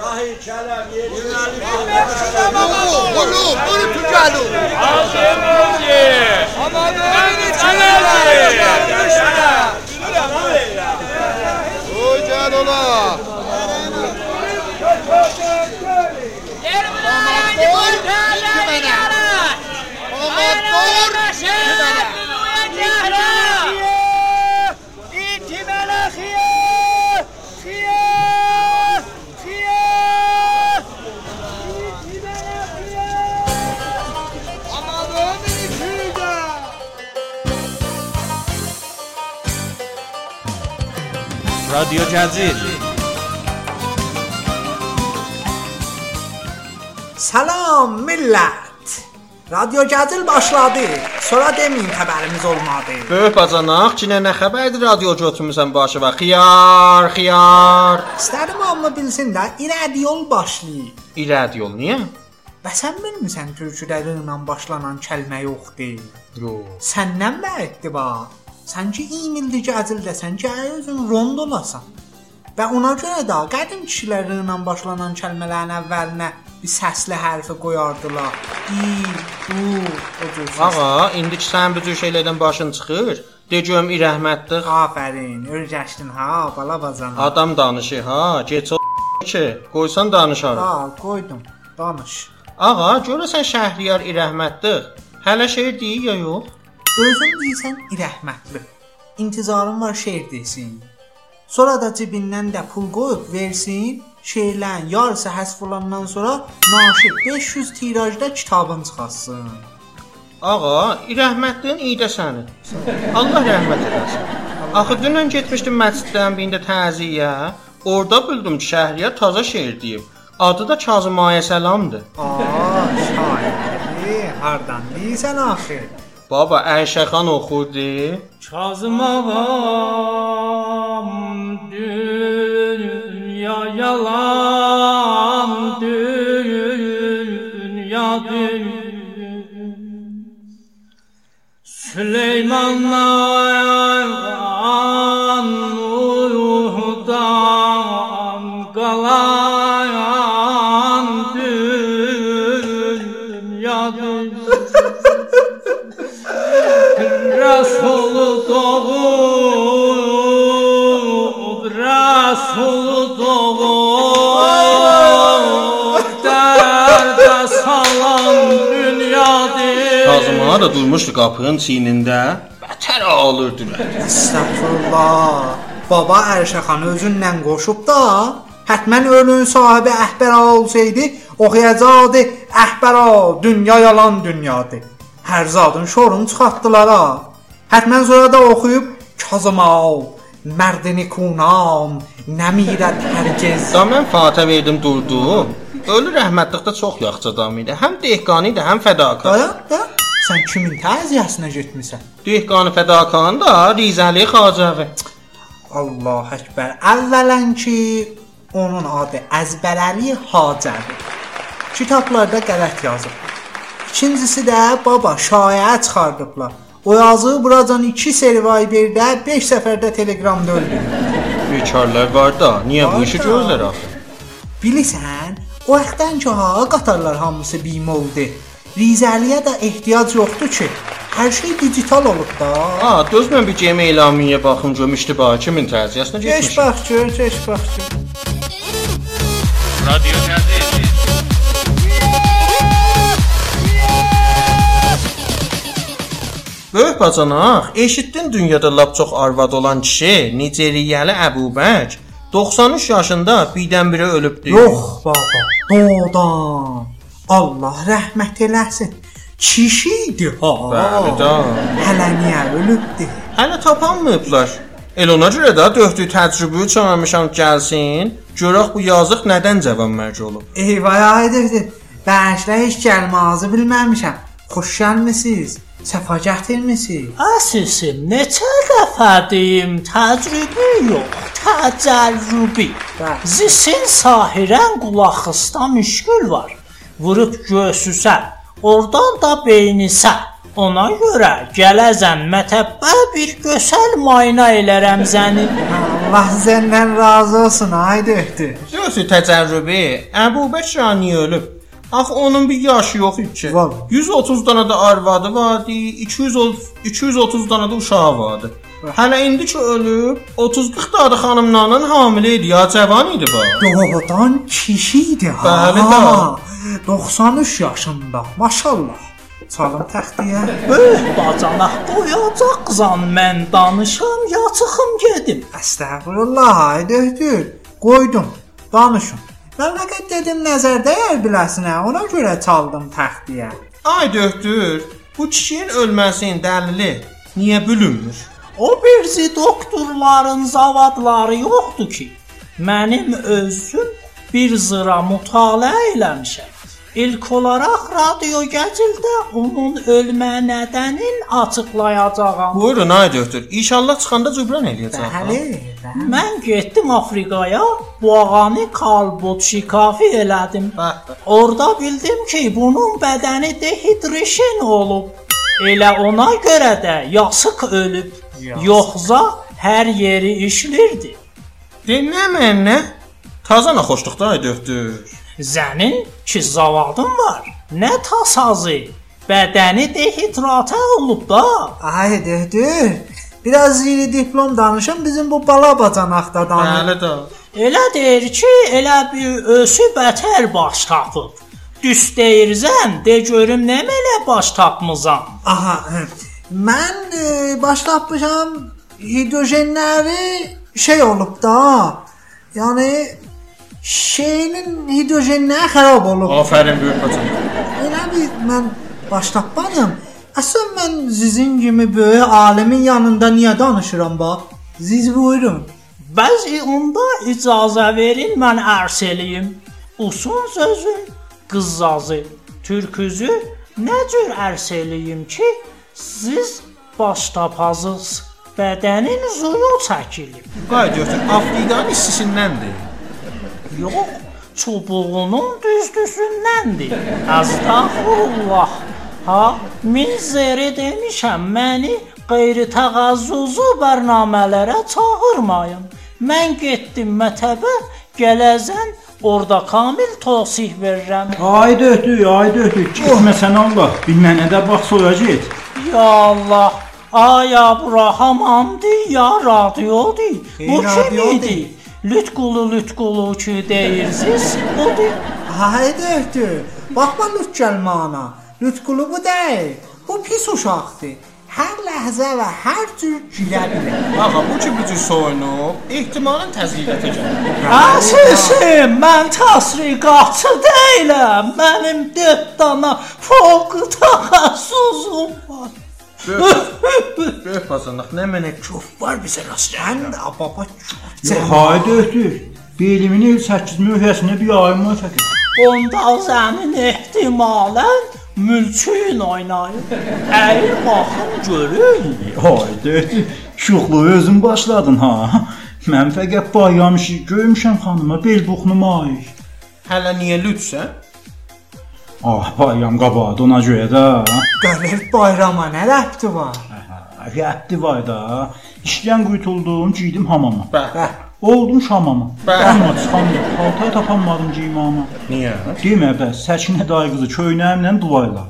شاهی کلم یه برو برو تو جلو آقا مولیه آقا مولیه چلم تو رادیو جزیل Salam millət. Radio Gəzil başladı. Sonra deməyin xəbərimiz olmadı. Böyük bacanaq, cinə nə xəbərdir radiocu oturmusan başı və xiyar, xiyar. İstərdim amma bilsin də irəli yol başlayır. İrəd yol niyə? Və sən bilmirsən türküləri ilə başlanan kəlmə yoxdur. Yox. Səndən bəətdir va. Sən ki İmildi Gəzil desən ki özün rond olasan. Və ona görə də qədim kişiləri ilə başlanan kəlmələrin əvvəlinə bir səsli hərfi qoyardılar. İ, u, o cür. Ağa, indi ki sən bu cür şeylərdən başın çıxır, de görüm irəhmətdir. Afərin, öyrəşdin ha, bala bazana. Adam danışır ha, get o ki, qoysan danışarım. Ha, qoydum. Danış. Ağa, görəsən Şəhriyar irəhmətdir. Hələ şeir deyir ya yox? Özün deyirsən irəhmətli. İntizarın var şeir desin. Sonra da cibindən də pul qoyub versin. Şeirlərin yarısı həsf olandan sonra naşir 500 tirajda kitabın çıxartsın. Ağa, irəhmətliyin iyi də sənin. Allah rəhmət eləsin. Axı dünən getmişdim məsciddən birində təziyə. Orada bildim ki, Şəhriyar taza şeir deyib. Adı da Kazım Ayə Səlamdır. Aa, şairi hardan deyirsən axı? Baba Əyşəxan oxurdu. Kazım ağam dünya yalan dünya dünya Süleyman'dan ruhdan kalan Ağa da durmuşdu qapının çiynində. Bətər alırdı. Estəğfurullah. Baba Ərşəxan özünlə qoşub da, hətmən ölün sahibi əhbəra olsaydı, oxuyacaqdı əhbəra, dünya yalan dünyadır. Hər zadın şorunu çıxartdılar ha. Hətmən sonra da oxuyub Kazımal, mərdini kunam, nəmirət hərgiz. Da mən Fatə verdim durdu. Ölü rəhmətlikdə çox yaxşı adam idi. Həm dehqani idi, həm fədakar. Dayan, da. Sən kimin təziyəsinə getmisən? Dehqani fədakan da Rizəli Xacəvi. Allah əkbər. Əvvələn ki, onun adı Əzbərəli Hacəvi. Kitablarda qələt yazıb. İkincisi də baba şaya çıxardıblar. O yazığı buracan 2 servay birdə 5 səfərdə Telegramda öldürüb. Bekarlar var da, niyə bu işi görürlər axı? Bilirsən, o vaxtdan ki ha qatarlar hamısı bim oldu. Rizəliyə də ehtiyac yoxdur ki. Hər şey digital olub da. Ha, düz mən bir gem elamiyyə baxım gömüşdü ba, kimin tərcüyəsinə getmiş. Keş bax gör, keş bax gör. Radio təzə Böyük bacanaq, eşitdin dünyada lap çox arvad olan kişi, Niceriyəli Əbubək 93 yaşında birdən-birə ölübdü. Yox, baba. Doğdan. Allah rəhmət eləsin. Kişi idi ha. Bəli da. Hələ niyə ölübdü? Hələ tapanmayıblar. El ona görə də döhdüyü təcrübəyi çağırmışam gəlsin. Görək bu yazıq nədən cavan mərc olub. Eyvaya edirdi. Bəşlə heç gəlmazı bilməmişəm. Xoş gəlmisiniz. Səfa gətirmisiniz. Əzizim, neçə dəfə deyim, təcrübə yox, təcrübə. Zisin sahirən qulaqısda müşkül var. Vurub göğsüsə, oradan da beynisə. Ona görə gələzən mətəbbə bir gözəl müayinə elərəm səni. Allah səndən razı olsun ay döhdür. Yoxsa təcərrübə, Əbu Bəkr niyə ölüb? Axı onun bir yaşı yox idi ki. Var. 130 dana da arvadı vardı, 230 230 dana da uşağı vardı. Hələ indi ki ölüb, 30-40 dana da xanımlarla hamilə idi, ya cavan idi bu. Doğrudan kişiydi ha. Bəli, da. 93 yaşında. Maşallah. Çalım təxtiyə. Böyük bacanaq qoyacaqsan mən danışam, ya çıxım gedim. Əstəğfurullah, ay döhdür. Qoydum. Danışın. Mən fəqət dedim nəzər dəyər biləsinə, ona görə çaldım təxtiyə. Ay döhtür, bu kişinin ölməsinin dəlili niyə bölünmür? O birisi doktorların zavadları yoxdur ki. Mənim özüm bir zıra mütaliə eləmişəm. İlk olaraq radio gəzildə onun ölmə nədənin açıqlayacağam. Buyurun ay döhtür, inşallah çıxanda cübran eləyəcək. Bəli, bəli. Mən getdim Afrikaya, bu ağanı kalbot şikafi elədim. Bəh, bəh. Orada bildim ki, bunun bədəni dehidration olub. Elə ona görə də yasıq ölüb. Yoxsa hər yeri işlirdi. Dinlə mənə. Taza naxoşluqda ay döhtür. Zənin ki zavadım var. Nə tasazı? Bədəni dehidrata olub da. Ay döhdür. Biraz ziri diplom danışın bizim bu bala bacanaqda danış. Bəli də. Elə deyir ki, elə bir özü bətər baş tapıb. Düz deyirsən, de görüm nə mələ baş tapmısan. Aha, mən e, başlatmışam hidrojenləri şey olub da. Yəni şeyinin hidrojenləri xarab olub. Afərin böyük bacım. Elə bir mən başlatmadım. Əslən mən sizin kimi böyük alimin yanında niyə danışıram bax? Siz buyurun. Bəzi onda icazə verin mən ərz eləyim. Usun sözün qızzazı, türküzü nə cür ərz eləyim ki, siz baş tapazız. Bədənin zuyu çəkilib. Ay döhtür, Afrikanın istisindəndir. Yox, çubuğunun düzdüsündəndir. Əstəğfurullah. Ha, min zəri demişəm, məni qeyri-təğazzuzlu bərnamələrə çağırmayın. Mən getdim mətəbə, gələzən orada kamil tövsih verirəm. Ay döhdü, ay döhdü. Getməsən Allah. Bir mənə də bax soya get. Ya Allah, aya bura hamamdır, ya radiodur. Bu Ey, radiodur. kimidir? Lütqulu lütqulu ki deyirsiz, budur. Hay döhdü. Baxma lüt gəlmana. Lütqulu bu deyil. Bu pis uşaqdır. Hər ləhzə və hər cür gülə bilər. Ağa bu ki bu cür soyunub, ehtimalən təzyiqətə gəlir. Əzizim, mən təsriqatçı deyiləm. Mənim 4 dana fövq təxəssüsüm var. Böyük bacınıq, nə mənə köf var bizə rast gəlir. Sən də baba Yox, ay döhdü. Belimin el 8 mühəsinə bir ayımı çəkir. Onda zəmin ehtimalən mülkün oynayır. Əyil baxın görün. Ay döhdü. Şuxluğu özün başladın ha. Mən fəqət bayramışı görmüşəm xanıma bel buxnuma ay. Hələ niyə lütsən? Ah, bayram qabadı ona görə də. görür bayrama nə rəbti var? Rəbdi var da. İşdən qurtuldum, giydim hamama. Bəh. Oldum şamama. Amma çıxandım. Paltar tapanmadım giymama. Niyə? Demə bəs, Səkinə dayı qızı köynəyimlə duvarla.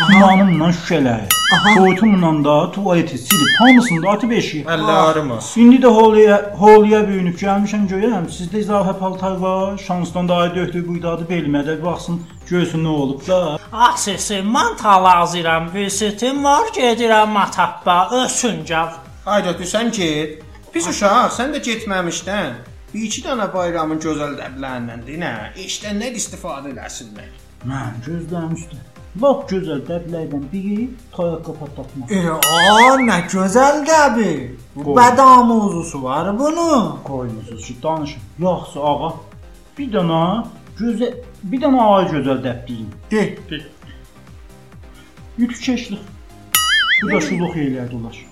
Dumanımla şüşələri. Soyutumla da tualeti silib hamısını da atıb eşiyə. Əllə ağrımaz. İndi də holiyə, holiyə böyünüb gəlmişəm görürəm. Sizdə izahə paltar var. Şansdan dayı döhdü buydadı belmədə bir baxsın, görsün nə olub da. Ah sesim, mən talazıram, visitim var, gedirəm matəbbə, ösün gəl. Ay döhtür, sən get. Pis uşaq, sən də getməmişdən. Bir iki dənə bayramın gözəl dəblərindən dinə, işdən nə istifadə eləsinlər. Mən gözlərim üstə. Lap gözəl dəblərdən biri toyaq kapatmaq. E, a, nə gözəl dəbi. Bu bədam mövzusu var bunun. Qoymusunuz ki, danışın. Yoxsa ağa, bir dənə gözəl, bir dənə ay gözəl dəb deyin. De. Yükkeşlik. Bu da şuluq eləyər dolaş.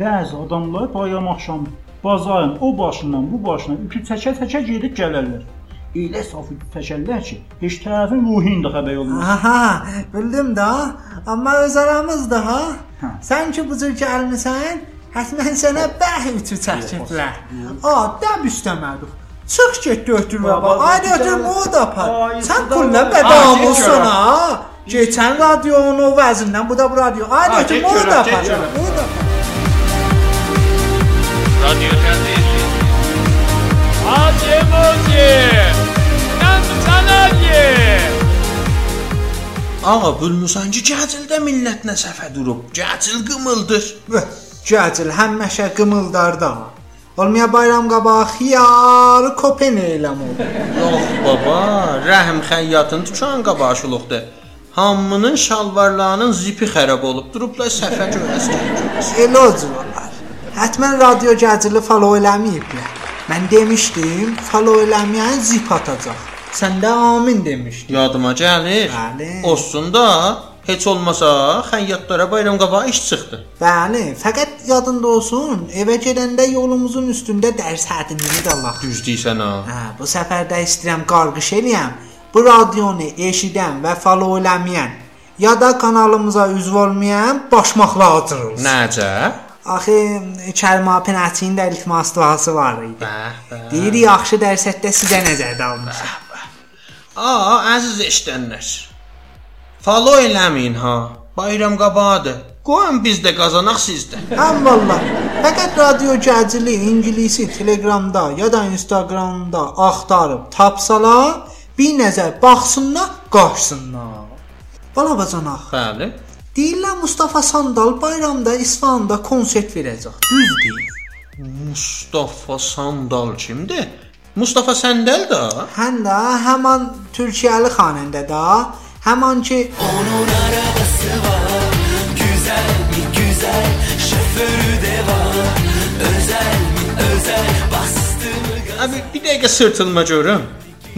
Bəzi adamlar bayram axşamı bazarın o başından bu başına ütü çəkə-çəkə gedib gələrlər. elə saf təkəllər ki, heç tərəfin ruhun da xəbər olmaz. Aha, bildim də. Amma öz aramızda ha. Hə. Sən ki bu cür gəlmisən, həttən sənə bəh ütü çəkiblər. A, dəb istəmədik. Çıx get götür baba. Ay götür o da par. Ay, Sən kullə Ay, bədamılsan get ha. Geçən radionu vəzindən bu da bu radio. Ay götür o da get par. görəm. O da Radio Teatesi. Adzie modzie! Nam sanaye! Ağa bilmirsən ki, cətildə millətinə səfə durub. Cətil qımıldır. Cətil həmişə qımıldardı amma. Olmaya bayram qabağı xiyar kopen eləm oldu. Yox baba, rəhm xəyyatın tükan qabağı şuluqdur. Hamının şalvarlarının zipi xərab olub. Durublar səfə görəsə. Eloc var. Hətmən radio gəcili follow eləməyiblər. Mən demişdim, follow eləməyən zip atacaq. Sən də amin demişdin. Yadıma gəlir. Bəli. Olsun da, heç olmasa xəyyatlara bayram qabağı iş çıxdı. Bəli, fəqət yadında olsun, evə gedəndə yolumuzun üstündə dərs hədini də Allah. Düz deyirsən ha. Hə, bu səfər də istəyirəm qarğış eləyəm. Bu radionu eşidən və follow eləməyən ya da kanalımıza üzv olmayan başmaqla atırılsın. Necə? Axı Kərima Penətin də iltimas duası var idi. Bəh. Deyir yaxşı dərsətdə sizə nəzərdə almışam. Aa, əziz eşidənlər. Follow eləməyin ha. Bayram qabağıdır. Qoyun biz də qazanaq sizdə. Həm vallah. Fəqət radio gəcili ingiliscə Telegramda ya da Instagramda axtarıb tapsalar, bir nəzər baxsınlar, qaçsınlar. Bala bacanaq. Bəli. Deyirlər Mustafa Sandal bayramda İsfahanda konsert verəcək. Düzdür? Mustafa Sandal kimdir? Mustafa Səndəl də? Həm də həmin Türkiyəli xanəndə də, həmin ki Abi bir dəqiqə sırtılma görüm.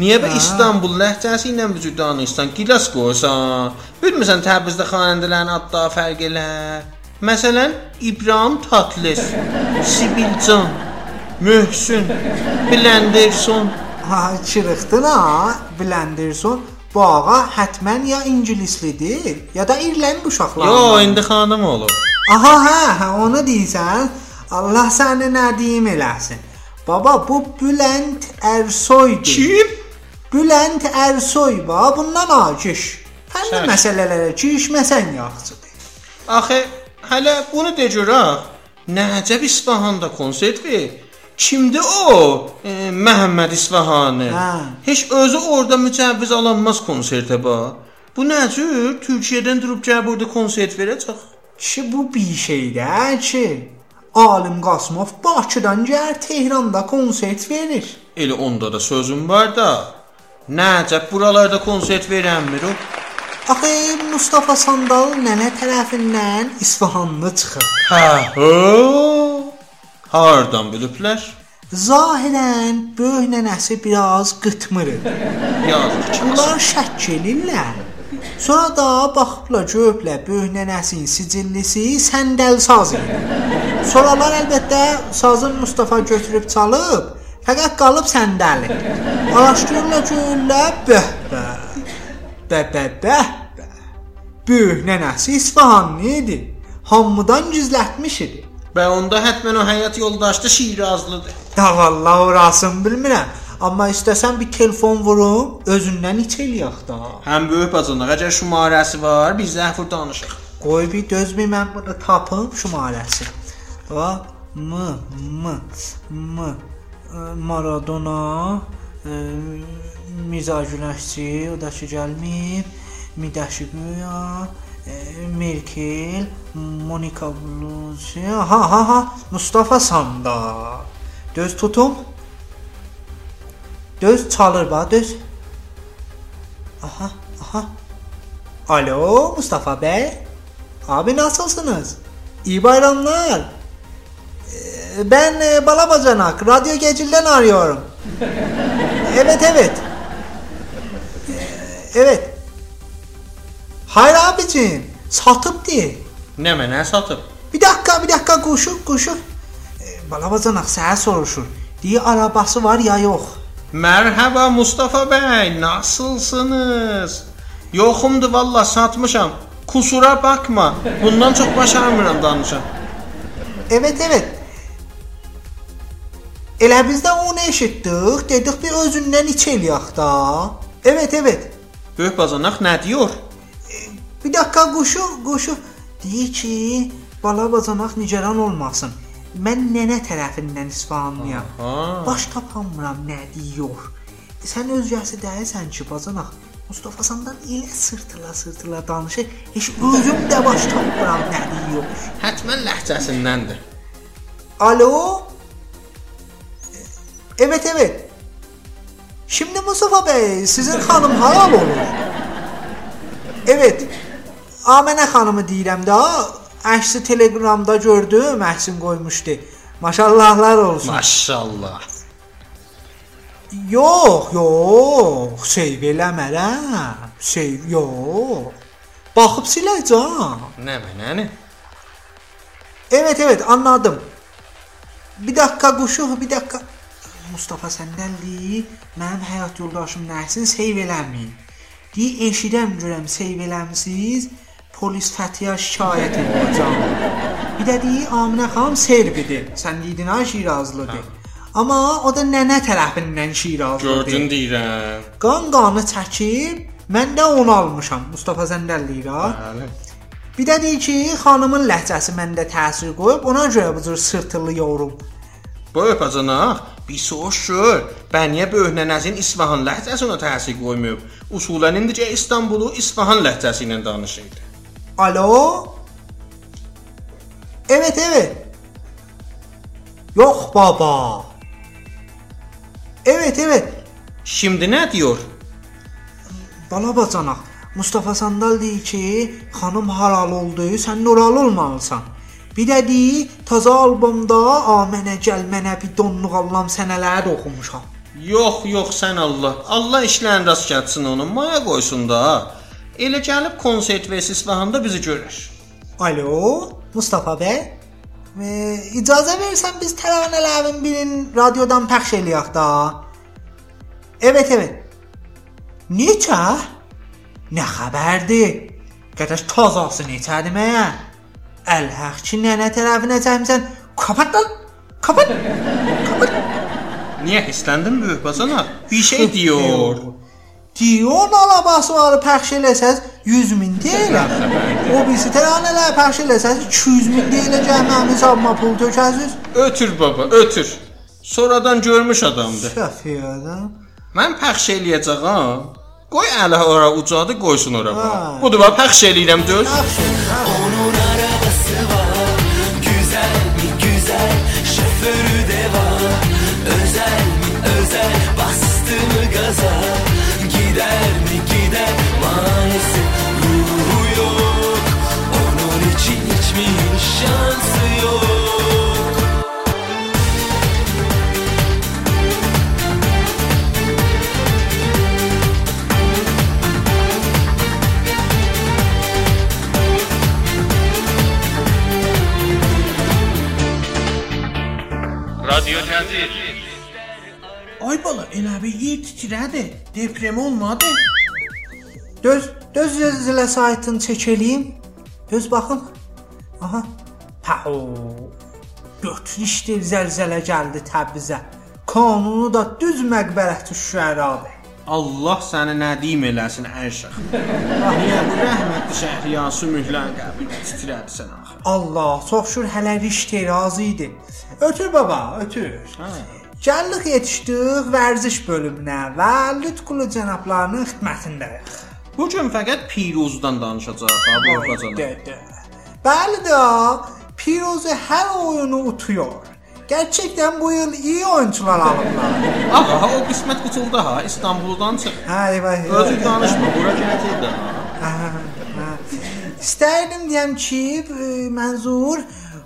Niyə bə İstanbul ləhcəsi ilə vücud danışsan, gilas qoysan? Bilmirsən Təbrizdə xanəndələrin adları fərq elə. Məsələn, İbrahim Tatlis, Sibilcan, Möhsün, Blenderson. ha çırıqdın ha, Blenderson bu ağa hətmən ya ingilislidir, ya da İrlənd uşaqları. Yo, indi xanım olub. Aha, hə, hə, onu deyirsən. Allah səni nə deyim eləsin. Baba, bu Bülent Ersoydur. Kim? Bülent Ersoy va, bundan. Fənni Çək. məsələlərə girişməsən yaxşıdır. Axı hələ bunu de görək. Nəcəb İsfahanda konsert ver. Kimdir o? E, Məhəmməd İsfahani. Hə. Heç özü orada mücəvviz alınmaz konsertə bax. Bu nə cür? Türkiyədən durub gəl burada konsert verəcək. Ki bu bir şeydə ki, Alim Qasımov Bakıdan gəlir Tehranda konsert verir. Elə onda da sözüm var da. Nəcəb buralarda konsert verənmir o. Axı Mustafa Sandal nənə tərəfindən İsfahanlı çıxır. Hə, ho. Hardan biliblər? Zahirən böyük nənəsi biraz qıtmırır. Yazıq. Bunlar şəkk elirlər. Sonra da baxıblar görüblər böyük nənəsinin sicillisi səndəl saz idi. Sonralar əlbəttə sazın Mustafa götürüb çalıb, fəqət qalıb səndəli. Araşdırırlar görürlər, bəh bəh. Bəh bəh bəh. bəh. Böyük nənəsi İsfahanlı idi. Hamıdan gizlətmiş idi. Və onda hətmən o həyat yoldaşı da Şirazlıdır. Da vallahi orasını bilmirəm. Amma istəsən bir telefon vurum, özündən iç eləyək da. Həm böyük bacanaq, əgər şumarəsi var, biz zəhfur danışıq. Qoy bir dözmə mən bunu tapım şumarəsi. Va M M M Maradona e, Miza Güləşçi, o da ki gəlməyib. Midəşi Güya, e, Merkel, Monika Bluzi, ha ha ha, Mustafa Sandal. Döz tutum. Döz çalır bax, döz. Aha, aha. Alo Mustafa Bey. Abi nasılsınız? İyi bayramlar. Ben e, Balabacanak, Radyo Gecil'den arıyorum. evet evet. Ee, evet. Hayır abicim, satıp değil. Nə mənə satıb? Bir dakika, bir dakika kuşu, kuşu. Ee, Balabacanak sənə soruşur. Diye arabası var ya yok. Merhaba Mustafa bəy, nasılsınız? Yoxumdur valla satmışam. Kusura bakma. Bundan çox başarmıram danışam. Evet evet. Elə biz də onu eşitdik, dedik bir özündən iç eləyək da. Evet evet. Böyük bacanaq nə diyor? Bir dakika quşu, quşu deyir ki, bala bacanaq nigaran olmasın. Mən nənə tərəfindən isfahanlıyam. Ha. Baş tapamıram nə deyir. Sən özgəsi deyilsən ki, bacanaq. Mustafa sandan elə sırtıla sırtıla danışır. Heç özüm də baş tapmıram nə deyir. Hətmən ləhcəsindəndir. Alo? Evet evet. Şimdi Mustafa Bey sizin hanım halal olur. Evet. Amene hanımı deyirəm də. Əksi Telegramda gördüm, əksin qoymuşdu. Maşallahlar olsun. Maşallah. Yox, yox, seyv eləmərəm. Seyv yox. Baxıb siləcəm. Nə mənəni? Evet evet anladım. Bir dakika quşu, bir dakika. Mustafa səndəndir. Mənim həyat yoldaşım nəsin seyv eləməyin. Deyə eşidəm görəm seyv eləmisiz. Polis Fətiyə şikayət edəcəm. Bir də deyə Aminə xanım serbidir. Sən dedin ha Şirazlıdır. Amma o da nənə tərəfindən Şirazlıdır. Gördün deyirəm. Qan qanı çəkib mən də onu almışam. Mustafa səndəlliyir ha. Bəli. Bir də deyir ki, xanımın ləhcəsi məndə təsir qoyub, ona görə bu cür sırtılı yorum. Böyük bacanaq, bir soruş gör. Bən niyə böyük nənəzin İsfahan ləhcəsi ona təsir qoymayıb? Usulən indicə İstanbulu İsfahan ləhcəsi ilə danışırdı. Alo? Evet, evet. Yox baba. Evet, evet. Şimdi nə diyor? Bala bacanaq. Mustafa Sandal deyir ki, xanım halal oldu, sən nuralı olmalısan. Deyir, taza albomda "A mənə gəl mənə bir donluq allam sənələri oxumuşam. Yox, yox sən Allah. Allah işlərin rast gəlsin onu. Maya qoysun da. Elə gəlib konsert versə İsfahanda bizi görər. Alo, Mustafa bəy. E, icazə versən biz təranələrin birini radiodan pəxş eləyək da. Evet, evet. Neçə? Nə xəbərdir? Qardaş tazası neçədir mənə? Əlhaq ki, nənə tərəfinə cəmsən. Kapat lan. Kapat. Kapat. Niyə hissləndin böyük bacanaq? Bir şey diyor. Diyon alabası var pəxş eləsəz 100 min deyiləm. O birisi təranələr pəxş eləsəz 200 min deyiləcək mənim hesabıma pul tökəsiz. Ötür baba, ötür. Sonradan görmüş adamdır. Şəfiyyədən. Mən pəxş eləyəcəyəm. Qoy ələ ora ucadı, qoysun ora. Budur bax pəxş eləyirəm döz. Yaxşı. Onun titrədi. Deprem olmadı. Döz, döz zəlzələ saytını çəkəliyim. Döz baxın. Aha. Pəu. Götürüşdür zəlzələ gəldi Təbrizə. Qanunu da düz məqbərətü şüəradır. Allah səni nədim eləsin ərşəx. Niyə bu rəhmətli Şəhriyar sümüklərin qəbrini titrədi sən axı? Allah, çox şükür hələ riştə razı idi. Ötür baba, ötür. Gəldik yetişdik vərziş bölümünə və Lütqulu cənablarının xidmətindəyik. Bu gün fəqət Piruzdan danışacağıq. Dedi. Bəli də Pirozu hər oyunu utuyor. Gerçekten bu yıl iyi oyuncular alırlar. Aha, o qismət qutuldu ha, İstanbuldan çıx. Ha eyvah. eyvah. Özü danışma, bura gətir də. ha. İstərdim deyəm ki, e, mənzur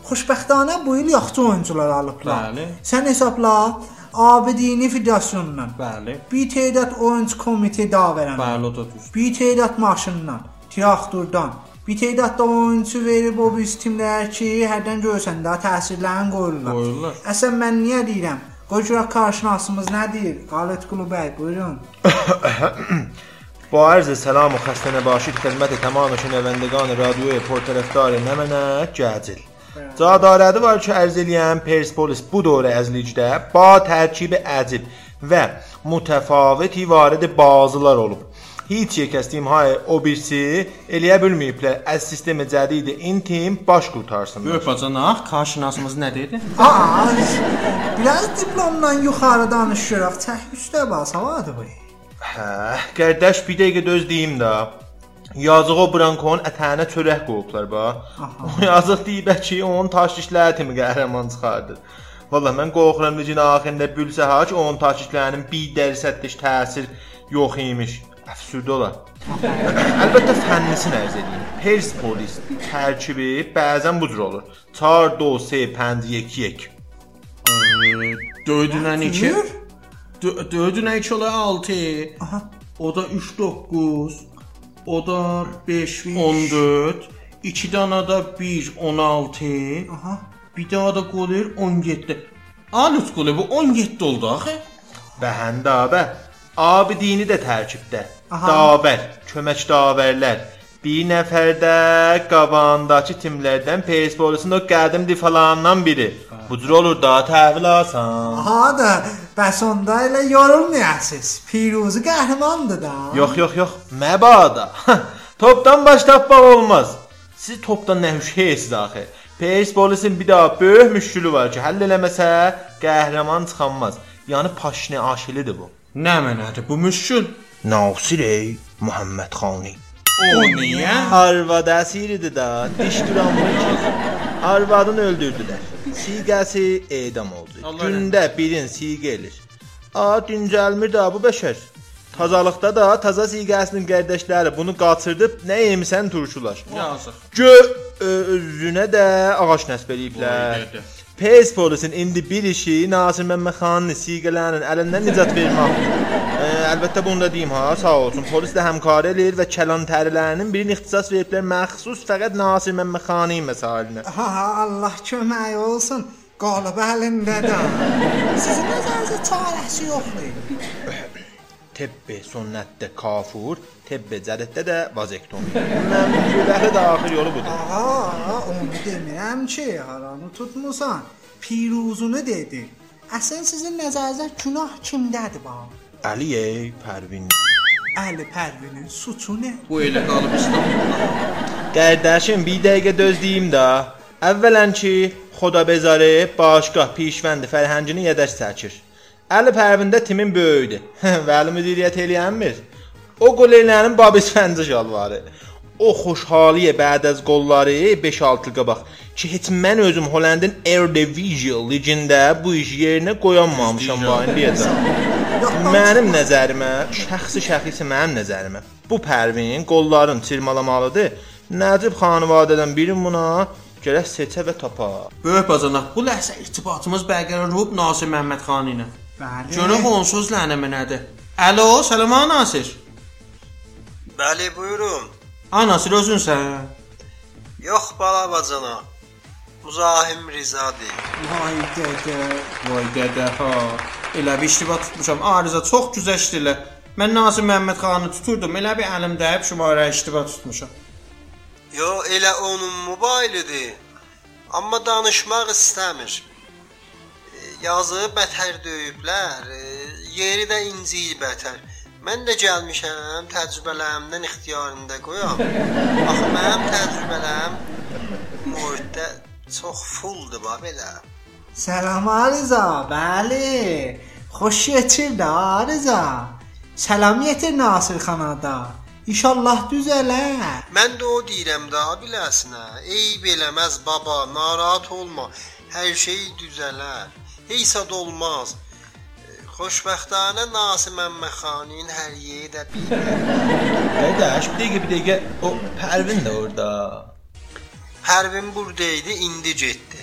xoşbəxtانه bu il yaxşı oyuncular alıblar. Bəli. Sən hesabla Abidini Federasyonundan. Bəli. Bir tədad oyuncu komitə davərən. Bəli, o da düz. Bir tədad maşından, traktordan, bir tədad da oyuncu verib o biz timlər ki, hərdən görsən də təsirlərini qoyurlar. Qoyurlar. Əsən mən niyə deyirəm? Qoy görək qarşınasımız nə deyir? Qalet Qulu bəy, buyurun. با عرض سلام و خسته نباشید خدمت تمام شنوندگان رادیو پرطرفدار نمنک جزل Cadərədi var ki, ərz eləyən Persepolis bu dövrə əzlikdə ba tərkibi əcib və mütəfaviti varid bazılar olub. Heç yer kəsdiyim hay o birisi eləyə bilməyiblər. Əz sistemi cədidi intim baş qurtarsınlar. Yox bacanaq, qarşınasımız nə dedi? Aa, biraz diplomdan yuxarı danışırıq. Çək üstə bas, havadır bu. Hə, qardaş bir dəqiqə döz deyim də. Yazıq o Brankon ətənə çörək qoyublar ba. O yazıq deyib ki, onun taş dişləri kimi qəhrəman çıxardı. Valla mən qorxuram necə axirində bülsə ha ki, onun taş dişlərinin bir dərsətdiş təsir yox imiş. Əfsürdə olar. Əlbəttə fənnisini ərz edeyim. Persepolis tərkibi bəzən bu cür olur. 4 2 3 5 1 1. Dördünə 2. Buyur. Dördünə 2 olar 6. Aha. O da 3 9. O da 5 14. 2 dana da 1 16. Aha. Bir daha da qoyur 17. Alut qolu bu 17 oldu axı. Bəhəndə abə. Abi dini də tərkibdə. Aha. Davər, kömək davərlər. Bir nəfər də qabandakı timlərdən Perspolisin o qədim difalarından biri. Bu cür olur da təhvil alsan. Aha da, bəs onda elə yorulmayasınız. Piruzu qəhrəmandır da. Yox, yox, yox. Məbada. topdan baş tapmaq olmaz. Siz topdan nə hüşheysiz axı. Perspolisin bir daha böyük müşkülü var ki, həll eləməsə qəhrəman çıxanmaz. Yəni paşne aşilidir bu. Nə mənədir bu müşkül? Nasir Muhammed Xani. O niyə? Arvad əsiridir da, diş duranmır ki. Arvadını öldürdülər. Siğəsi edam oldu. Allah Gündə birin siğə elir. A dincəlmir da bu bəşər. Tazalıqda da taza siğəsinin qardaşları bunu qaçırdıb nə yemisən turşular. Yazıq. Gö özünə də ağac nəsb eləyiblər. Pes polisin indi bir işi Nasir Məmmədxanın siğələrinin əlindən nicat verməkdir. E, əlbəttə bunu da deyim ha, sağ olsun. Polis də həmkarı eləyir və kəlan tərilərinin birini ixtisas veriblər məxsus fəqət Nasir Məmmədxanın məsailinə. Ha, ha, Allah kömək olsun. Qalıb əlindədir. Sizin nəzərinizdə çarəsi yoxdur. Tebbi sünnətdə kafur, tebbi cədətdə də vazektomi. Məmnuniyətlə də axır yolu budur. Ağa, onu demirəm ki, haranı tutmusan. Piruzunu dedi. Əslən sizin nəzərinizdə günah kimdədir bax? Əliyə Pərvin. Əli Pərvinin suçu nə? Bu elə qalıb İstanbulda. Qardaşım bir dəqiqə dözdəyim də. Əvvələn ki, Xoda bezarı başqa pişvəndi fərhəngini yədəş çəkir. Əli Pərvində timin böyüdü. Vəli müdiriyyət eləyənmir. O qoleylərin babis fəncə şalvarı. O xoşhaliyə bəd az qolları 5-6 il qabaq ki heç mən özüm Hollandın Eredivisie ligində bu iş yerinə qoyanmamışam bu indiyəcən. Mənim nəzərimə, şəxsi şəxsi mənim nəzərimə bu Pərvin qolların çirmalamalıdır. Nəcib xanvadədən biri buna gərək seçə və tapa. Böyük bacanaq, bu ləhsə irtibatımız bərqərar olub Nasir Məmmədxan ilə. Bəli. Görək onsuz lənəmə nədir? Alo, salam ha, Nasir. Bəli, buyurun. Ha Nasir özünsən? Yox bala bacana. Muzahim Rizadır. Vay dədə. Vay dədə ha. Elə bir iştibat tutmuşam. Arıza çox güzəşdilə. Mən Nasir Məmmədxanı tuturdum. Elə bir əlimdə hep şumara iştibat tutmuşam. Yo, elə onun mobilidir. Amma danışmaq istəmir. Yazığı bətər döyüblər. e, Yeri də inciyir bətər. Mən də gəlmişəm təcrübələrimdən ixtiyarında qoyam. Axı mənim təcrübələrim mühitdə çox fulldur bax belə. Salam Arıza, bəli. Xoş gətirdi Arıza. Salam yetir Nasir xana da. İnşallah düzələr. Mən də o deyirəm daha biləsinə. Eyb eləməz baba, narahat olma. Hər şey düzələr. Heç sad olmaz. Xoşbəxtanə Nasir Məmmədxanın hər yeri də bilər. Qardaş, bir dəqiqə, bir dəqiqə. O Pərvin də orada. Pərvin buradaydı, indi getdi.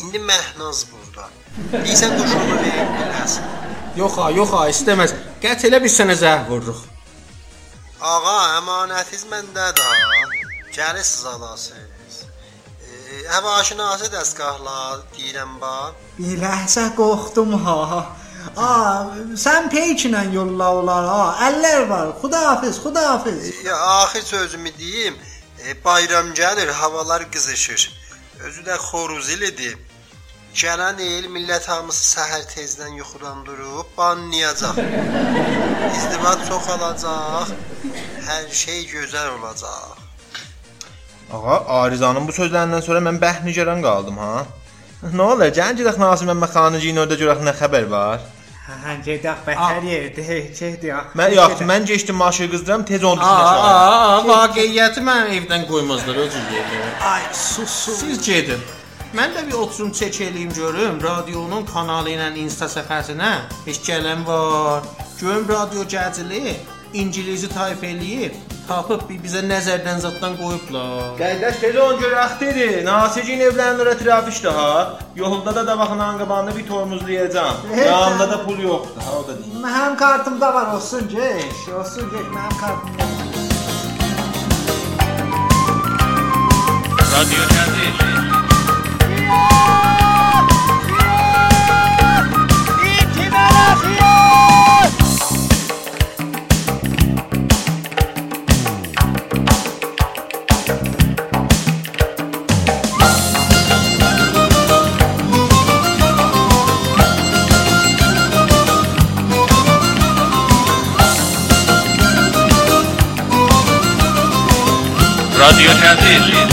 İndi Məhnaz burada. Deyirsən qoşunu verib biləsən. Yox ha, yox ha, istəməz. Qət elə bir sənə zəh vururuq. Ağa, əmanətiz məndədir ha. Gəlirsiniz alasınız. E, Hava aşinası dəstgahlar deyirəm bax. Bir ləhzə qorxdum ha. Aa, sən peyçlə yolla olar ha. Əllər var. Xudahafiz, xudahafiz. Ya axir sözümü deyim. E, bayram gəlir, havalar qızışır. Özü də xoruz ilidir. Gələn il millət hamısı səhər tezdən yuxudan durub banlayacaq. İzdivac çox olacaq. Hər şey gözəl olacaq. Ağa, Arizanın bu sözlərindən sonra mən bəhnigaran qaldım ha. Nə olar? Gəlin gedək Nasir Məmməd xanın orada görək nə xəbər var. Hə, gedək bətər yerdə, gedək. Mən yox, mən keçdim maşını qızdıram, tez onu Aa, düşəcəm. aa, vaqiyyəti mən evdən qoymazlar özür yerə. Ay, sus, sus. Siz gedin. Mən də bir oturum çək eləyim görüm radionun kanalı ilə Insta səhifəsinə heç gələn var. Görüm radio cəcili İngilizi tayf eləyib, tapıb bir bizə nəzərdən zaddan qoyublar. Qardaş tez onu görək dedi. Nasircin evlərinin ora trafik ha. Yolda da davaqının qabağında bir tormozlayacağam. Hey, Yanımda da pul yoxdur. Ha o da deyil. Mənim kartımda var, olsun geç. Olsun geç, mənim kartımda var. Radio outra vez.